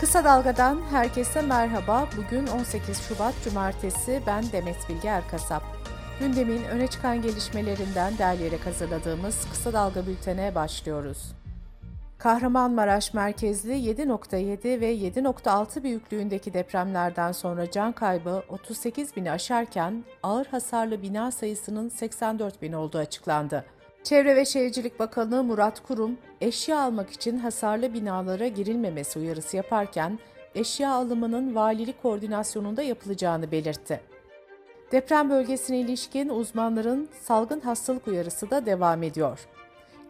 Kısa Dalga'dan herkese merhaba. Bugün 18 Şubat Cumartesi. Ben Demet Bilge Erkasap. Gündemin öne çıkan gelişmelerinden derleyerek hazırladığımız Kısa Dalga bültene başlıyoruz. Kahramanmaraş merkezli 7.7 ve 7.6 büyüklüğündeki depremlerden sonra can kaybı 38 bini aşarken ağır hasarlı bina sayısının 84 bin olduğu açıklandı. Çevre ve Şehircilik Bakanı Murat Kurum, eşya almak için hasarlı binalara girilmemesi uyarısı yaparken, eşya alımının valilik koordinasyonunda yapılacağını belirtti. Deprem bölgesine ilişkin uzmanların salgın hastalık uyarısı da devam ediyor.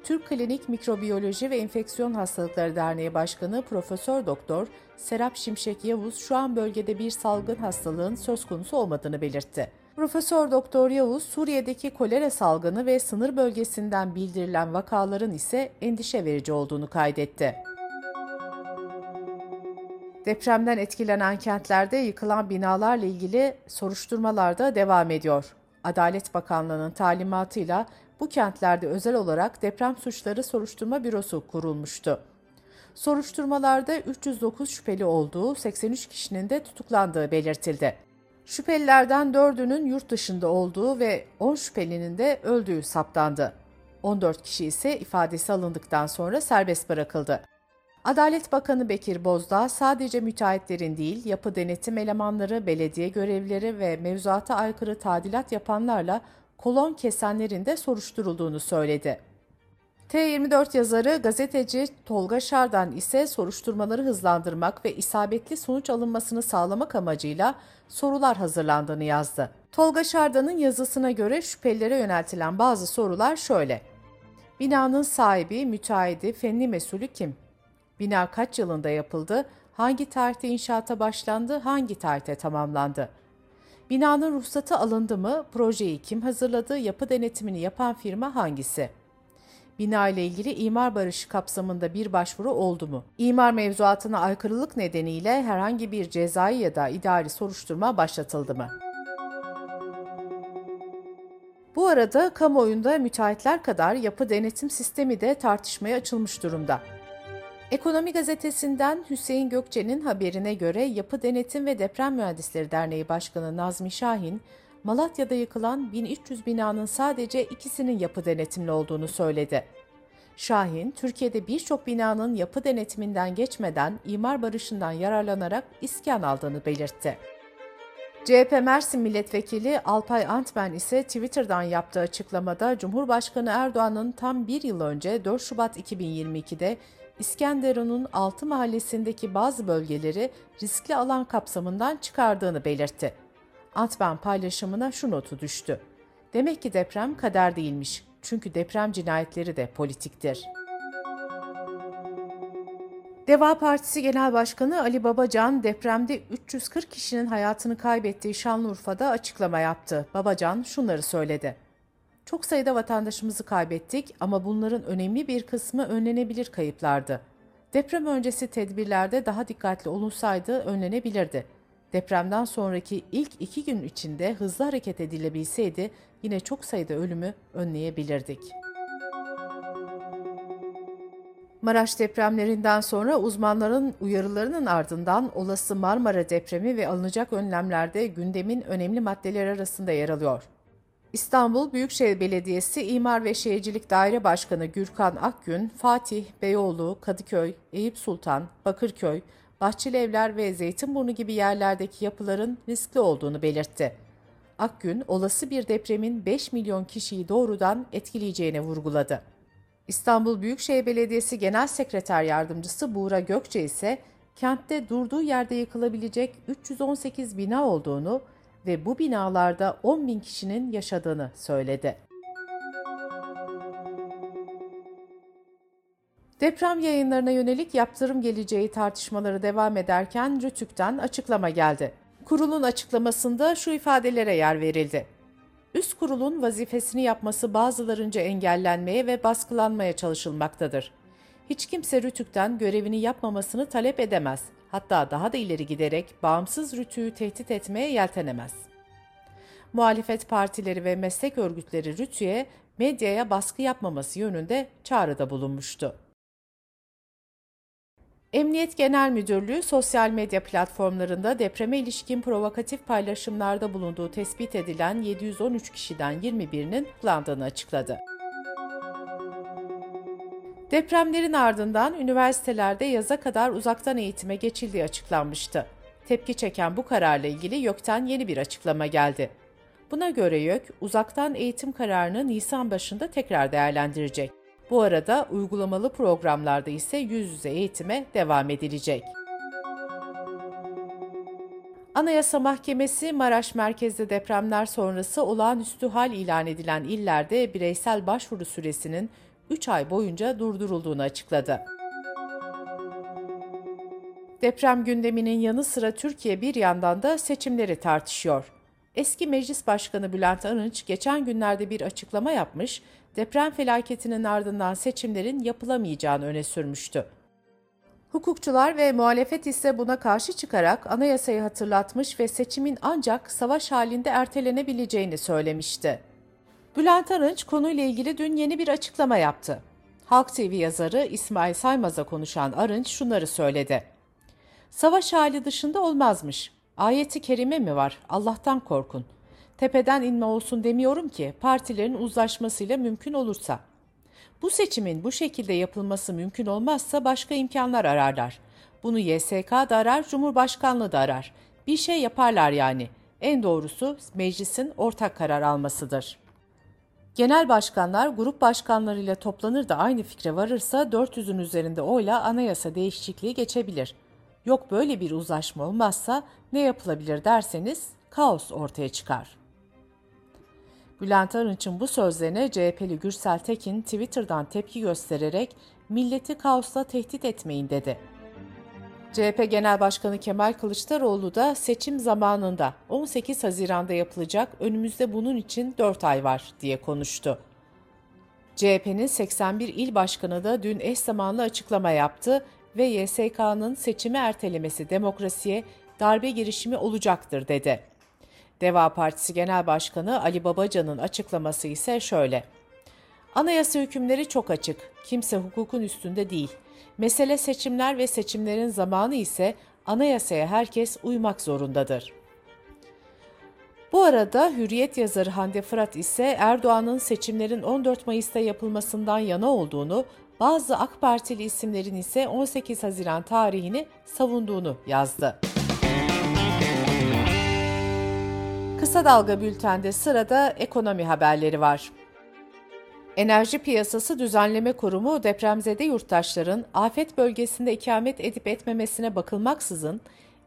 Türk Klinik Mikrobiyoloji ve Enfeksiyon Hastalıkları Derneği Başkanı Profesör Doktor Serap Şimşek Yavuz şu an bölgede bir salgın hastalığın söz konusu olmadığını belirtti. Profesör Doktor Yavuz, Suriye'deki kolera salgını ve sınır bölgesinden bildirilen vakaların ise endişe verici olduğunu kaydetti. Depremden etkilenen kentlerde yıkılan binalarla ilgili soruşturmalar da devam ediyor. Adalet Bakanlığı'nın talimatıyla bu kentlerde özel olarak deprem suçları soruşturma bürosu kurulmuştu. Soruşturmalarda 309 şüpheli olduğu, 83 kişinin de tutuklandığı belirtildi. Şüphelilerden 4'ünün yurt dışında olduğu ve 10 şüphelinin de öldüğü saptandı. 14 kişi ise ifadesi alındıktan sonra serbest bırakıldı. Adalet Bakanı Bekir Bozdağ sadece müteahhitlerin değil, yapı denetim elemanları, belediye görevlileri ve mevzuata aykırı tadilat yapanlarla kolon kesenlerin de soruşturulduğunu söyledi. T24 yazarı gazeteci Tolga Şardan ise soruşturmaları hızlandırmak ve isabetli sonuç alınmasını sağlamak amacıyla sorular hazırlandığını yazdı. Tolga Şardan'ın yazısına göre şüphelilere yöneltilen bazı sorular şöyle. Binanın sahibi, müteahhidi, fenli mesulü kim? Bina kaç yılında yapıldı? Hangi tarihte inşaata başlandı? Hangi tarihte tamamlandı? Binanın ruhsatı alındı mı? Projeyi kim hazırladı? Yapı denetimini yapan firma hangisi? Bina ile ilgili imar barışı kapsamında bir başvuru oldu mu? İmar mevzuatına aykırılık nedeniyle herhangi bir cezai ya da idari soruşturma başlatıldı mı? Bu arada kamuoyunda müteahhitler kadar yapı denetim sistemi de tartışmaya açılmış durumda. Ekonomi gazetesinden Hüseyin Gökçe'nin haberine göre Yapı Denetim ve Deprem Mühendisleri Derneği Başkanı Nazmi Şahin, Malatya'da yıkılan 1300 binanın sadece ikisinin yapı denetimli olduğunu söyledi. Şahin, Türkiye'de birçok binanın yapı denetiminden geçmeden imar barışından yararlanarak iskan aldığını belirtti. CHP Mersin Milletvekili Alpay Antmen ise Twitter'dan yaptığı açıklamada Cumhurbaşkanı Erdoğan'ın tam bir yıl önce 4 Şubat 2022'de İskenderun'un 6 mahallesindeki bazı bölgeleri riskli alan kapsamından çıkardığını belirtti. Antben paylaşımına şu notu düştü. Demek ki deprem kader değilmiş. Çünkü deprem cinayetleri de politiktir. Deva Partisi Genel Başkanı Ali Babacan depremde 340 kişinin hayatını kaybettiği Şanlıurfa'da açıklama yaptı. Babacan şunları söyledi. Çok sayıda vatandaşımızı kaybettik ama bunların önemli bir kısmı önlenebilir kayıplardı. Deprem öncesi tedbirlerde daha dikkatli olunsaydı önlenebilirdi. Depremden sonraki ilk iki gün içinde hızlı hareket edilebilseydi yine çok sayıda ölümü önleyebilirdik. Maraş depremlerinden sonra uzmanların uyarılarının ardından olası Marmara depremi ve alınacak önlemlerde gündemin önemli maddeleri arasında yer alıyor. İstanbul Büyükşehir Belediyesi İmar ve Şehircilik Daire Başkanı Gürkan Akgün, Fatih, Beyoğlu, Kadıköy, Eyüp Sultan, Bakırköy, Bahçeli Evler ve Zeytinburnu gibi yerlerdeki yapıların riskli olduğunu belirtti. Akgün, olası bir depremin 5 milyon kişiyi doğrudan etkileyeceğini vurguladı. İstanbul Büyükşehir Belediyesi Genel Sekreter Yardımcısı Buğra Gökçe ise kentte durduğu yerde yıkılabilecek 318 bina olduğunu ve bu binalarda 10 bin kişinin yaşadığını söyledi. Deprem yayınlarına yönelik yaptırım geleceği tartışmaları devam ederken Rütük'ten açıklama geldi. Kurulun açıklamasında şu ifadelere yer verildi. Üst kurulun vazifesini yapması bazılarınca engellenmeye ve baskılanmaya çalışılmaktadır. Hiç kimse Rütük'ten görevini yapmamasını talep edemez hatta daha da ileri giderek bağımsız rütüyü tehdit etmeye yeltenemez. Muhalefet partileri ve meslek örgütleri rütüye medyaya baskı yapmaması yönünde çağrıda bulunmuştu. Emniyet Genel Müdürlüğü sosyal medya platformlarında depreme ilişkin provokatif paylaşımlarda bulunduğu tespit edilen 713 kişiden 21'inin kullandığını açıkladı. Depremlerin ardından üniversitelerde yaza kadar uzaktan eğitime geçildiği açıklanmıştı. Tepki çeken bu kararla ilgili YÖK'ten yeni bir açıklama geldi. Buna göre YÖK, uzaktan eğitim kararını Nisan başında tekrar değerlendirecek. Bu arada uygulamalı programlarda ise yüz yüze eğitime devam edilecek. Anayasa Mahkemesi Maraş merkezli depremler sonrası olağanüstü hal ilan edilen illerde bireysel başvuru süresinin 3 ay boyunca durdurulduğunu açıkladı. Deprem gündeminin yanı sıra Türkiye bir yandan da seçimleri tartışıyor. Eski Meclis Başkanı Bülent Arınç geçen günlerde bir açıklama yapmış, deprem felaketinin ardından seçimlerin yapılamayacağını öne sürmüştü. Hukukçular ve muhalefet ise buna karşı çıkarak anayasayı hatırlatmış ve seçimin ancak savaş halinde ertelenebileceğini söylemişti. Bülent Arınç konuyla ilgili dün yeni bir açıklama yaptı. Halk TV yazarı İsmail Saymaz'a konuşan Arınç şunları söyledi. Savaş hali dışında olmazmış. Ayeti kerime mi var? Allah'tan korkun. Tepeden inme olsun demiyorum ki partilerin uzlaşmasıyla mümkün olursa. Bu seçimin bu şekilde yapılması mümkün olmazsa başka imkanlar ararlar. Bunu YSK da arar, Cumhurbaşkanlığı da arar. Bir şey yaparlar yani. En doğrusu meclisin ortak karar almasıdır. Genel başkanlar grup başkanlarıyla toplanır da aynı fikre varırsa 400'ün üzerinde oyla anayasa değişikliği geçebilir. Yok böyle bir uzlaşma olmazsa ne yapılabilir derseniz kaos ortaya çıkar. Bülent Arınç'ın bu sözlerine CHP'li Gürsel Tekin Twitter'dan tepki göstererek milleti kaosla tehdit etmeyin dedi. CHP Genel Başkanı Kemal Kılıçdaroğlu da seçim zamanında 18 Haziran'da yapılacak önümüzde bunun için 4 ay var diye konuştu. CHP'nin 81 il başkanı da dün eş zamanlı açıklama yaptı ve YSK'nın seçimi ertelemesi demokrasiye darbe girişimi olacaktır dedi. Deva Partisi Genel Başkanı Ali Babacan'ın açıklaması ise şöyle. Anayasa hükümleri çok açık. Kimse hukukun üstünde değil. Mesele seçimler ve seçimlerin zamanı ise anayasaya herkes uymak zorundadır. Bu arada Hürriyet yazarı Hande Fırat ise Erdoğan'ın seçimlerin 14 Mayıs'ta yapılmasından yana olduğunu, bazı AK Partili isimlerin ise 18 Haziran tarihini savunduğunu yazdı. Kısa Dalga Bülten'de sırada ekonomi haberleri var. Enerji Piyasası Düzenleme Kurumu depremzede yurttaşların afet bölgesinde ikamet edip etmemesine bakılmaksızın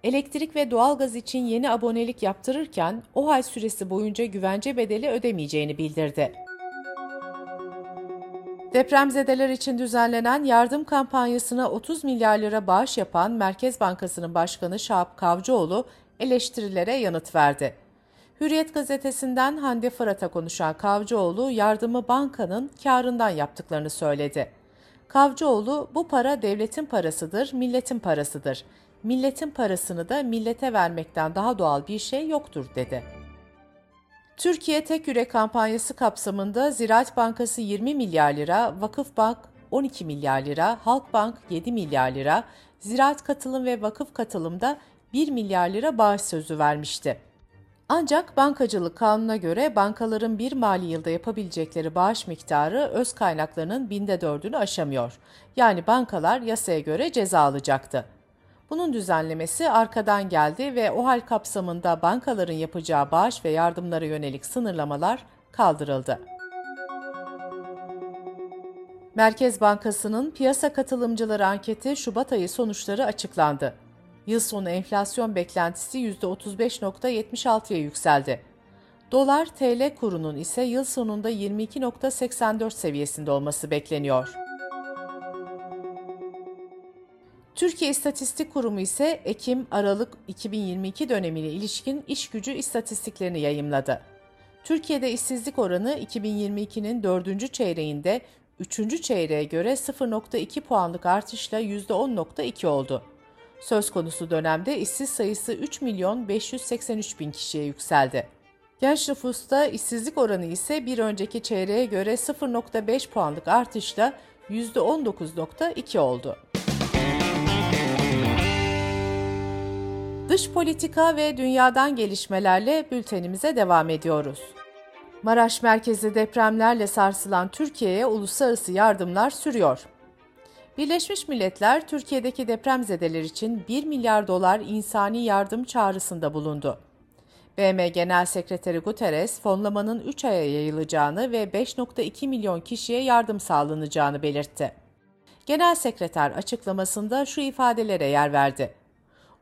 elektrik ve doğalgaz için yeni abonelik yaptırırken o ay süresi boyunca güvence bedeli ödemeyeceğini bildirdi. Depremzedeler için düzenlenen yardım kampanyasına 30 milyar lira bağış yapan Merkez Bankası'nın başkanı Şahap Kavcıoğlu eleştirilere yanıt verdi. Hürriyet gazetesinden Hande Fırat'a konuşan Kavcıoğlu yardımı bankanın karından yaptıklarını söyledi. Kavcıoğlu bu para devletin parasıdır, milletin parasıdır. Milletin parasını da millete vermekten daha doğal bir şey yoktur dedi. Türkiye Tek Yürek kampanyası kapsamında Ziraat Bankası 20 milyar lira, Vakıfbank 12 milyar lira, Halkbank 7 milyar lira, Ziraat Katılım ve Vakıf Katılım'da 1 milyar lira bağış sözü vermişti. Ancak bankacılık kanuna göre bankaların bir mali yılda yapabilecekleri bağış miktarı öz kaynaklarının binde dördünü aşamıyor. Yani bankalar yasaya göre ceza alacaktı. Bunun düzenlemesi arkadan geldi ve o hal kapsamında bankaların yapacağı bağış ve yardımlara yönelik sınırlamalar kaldırıldı. Merkez Bankası'nın piyasa katılımcıları anketi Şubat ayı sonuçları açıklandı. Yıl sonu enflasyon beklentisi %35.76'ya yükseldi. Dolar TL kurunun ise yıl sonunda 22.84 seviyesinde olması bekleniyor. Türkiye İstatistik Kurumu ise Ekim-Aralık 2022 dönemine ilişkin iş gücü istatistiklerini yayımladı. Türkiye'de işsizlik oranı 2022'nin 4. çeyreğinde 3. çeyreğe göre 0.2 puanlık artışla %10.2 oldu. Söz konusu dönemde işsiz sayısı 3 milyon 583 bin kişiye yükseldi. Genç nüfusta işsizlik oranı ise bir önceki çeyreğe göre 0.5 puanlık artışla %19.2 oldu. Dış politika ve dünyadan gelişmelerle bültenimize devam ediyoruz. Maraş merkezli depremlerle sarsılan Türkiye'ye uluslararası yardımlar sürüyor. Birleşmiş Milletler Türkiye'deki depremzedeler için 1 milyar dolar insani yardım çağrısında bulundu. BM Genel Sekreteri Guterres, fonlamanın 3 aya yayılacağını ve 5.2 milyon kişiye yardım sağlanacağını belirtti. Genel Sekreter açıklamasında şu ifadelere yer verdi.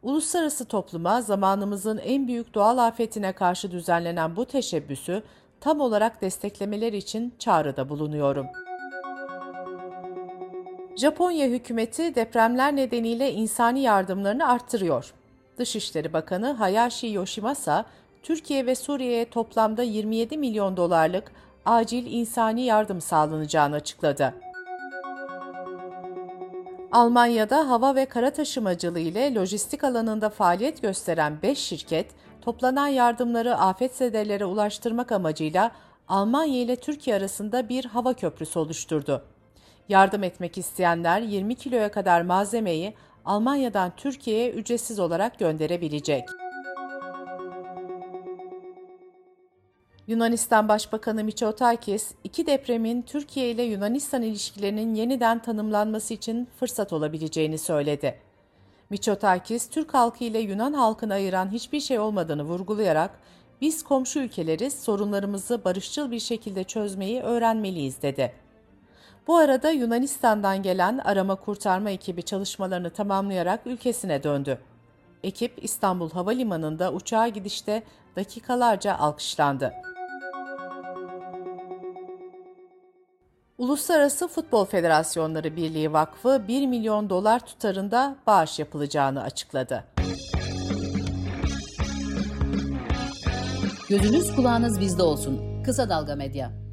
Uluslararası topluma zamanımızın en büyük doğal afetine karşı düzenlenen bu teşebbüsü tam olarak desteklemeler için çağrıda bulunuyorum. Japonya hükümeti depremler nedeniyle insani yardımlarını arttırıyor. Dışişleri Bakanı Hayashi Yoshimasa, Türkiye ve Suriye'ye toplamda 27 milyon dolarlık acil insani yardım sağlanacağını açıkladı. Almanya'da hava ve kara taşımacılığı ile lojistik alanında faaliyet gösteren 5 şirket, toplanan yardımları afetzedelere ulaştırmak amacıyla Almanya ile Türkiye arasında bir hava köprüsü oluşturdu. Yardım etmek isteyenler 20 kiloya kadar malzemeyi Almanya'dan Türkiye'ye ücretsiz olarak gönderebilecek. Yunanistan Başbakanı Mitsotakis, iki depremin Türkiye ile Yunanistan ilişkilerinin yeniden tanımlanması için fırsat olabileceğini söyledi. Mitsotakis, Türk halkı ile Yunan halkını ayıran hiçbir şey olmadığını vurgulayarak, biz komşu ülkeleriz, sorunlarımızı barışçıl bir şekilde çözmeyi öğrenmeliyiz dedi. Bu arada Yunanistan'dan gelen arama kurtarma ekibi çalışmalarını tamamlayarak ülkesine döndü. Ekip İstanbul Havalimanı'nda uçağa gidişte dakikalarca alkışlandı. Uluslararası Futbol Federasyonları Birliği Vakfı 1 milyon dolar tutarında bağış yapılacağını açıkladı. Gözünüz kulağınız bizde olsun. Kısa Dalga Medya.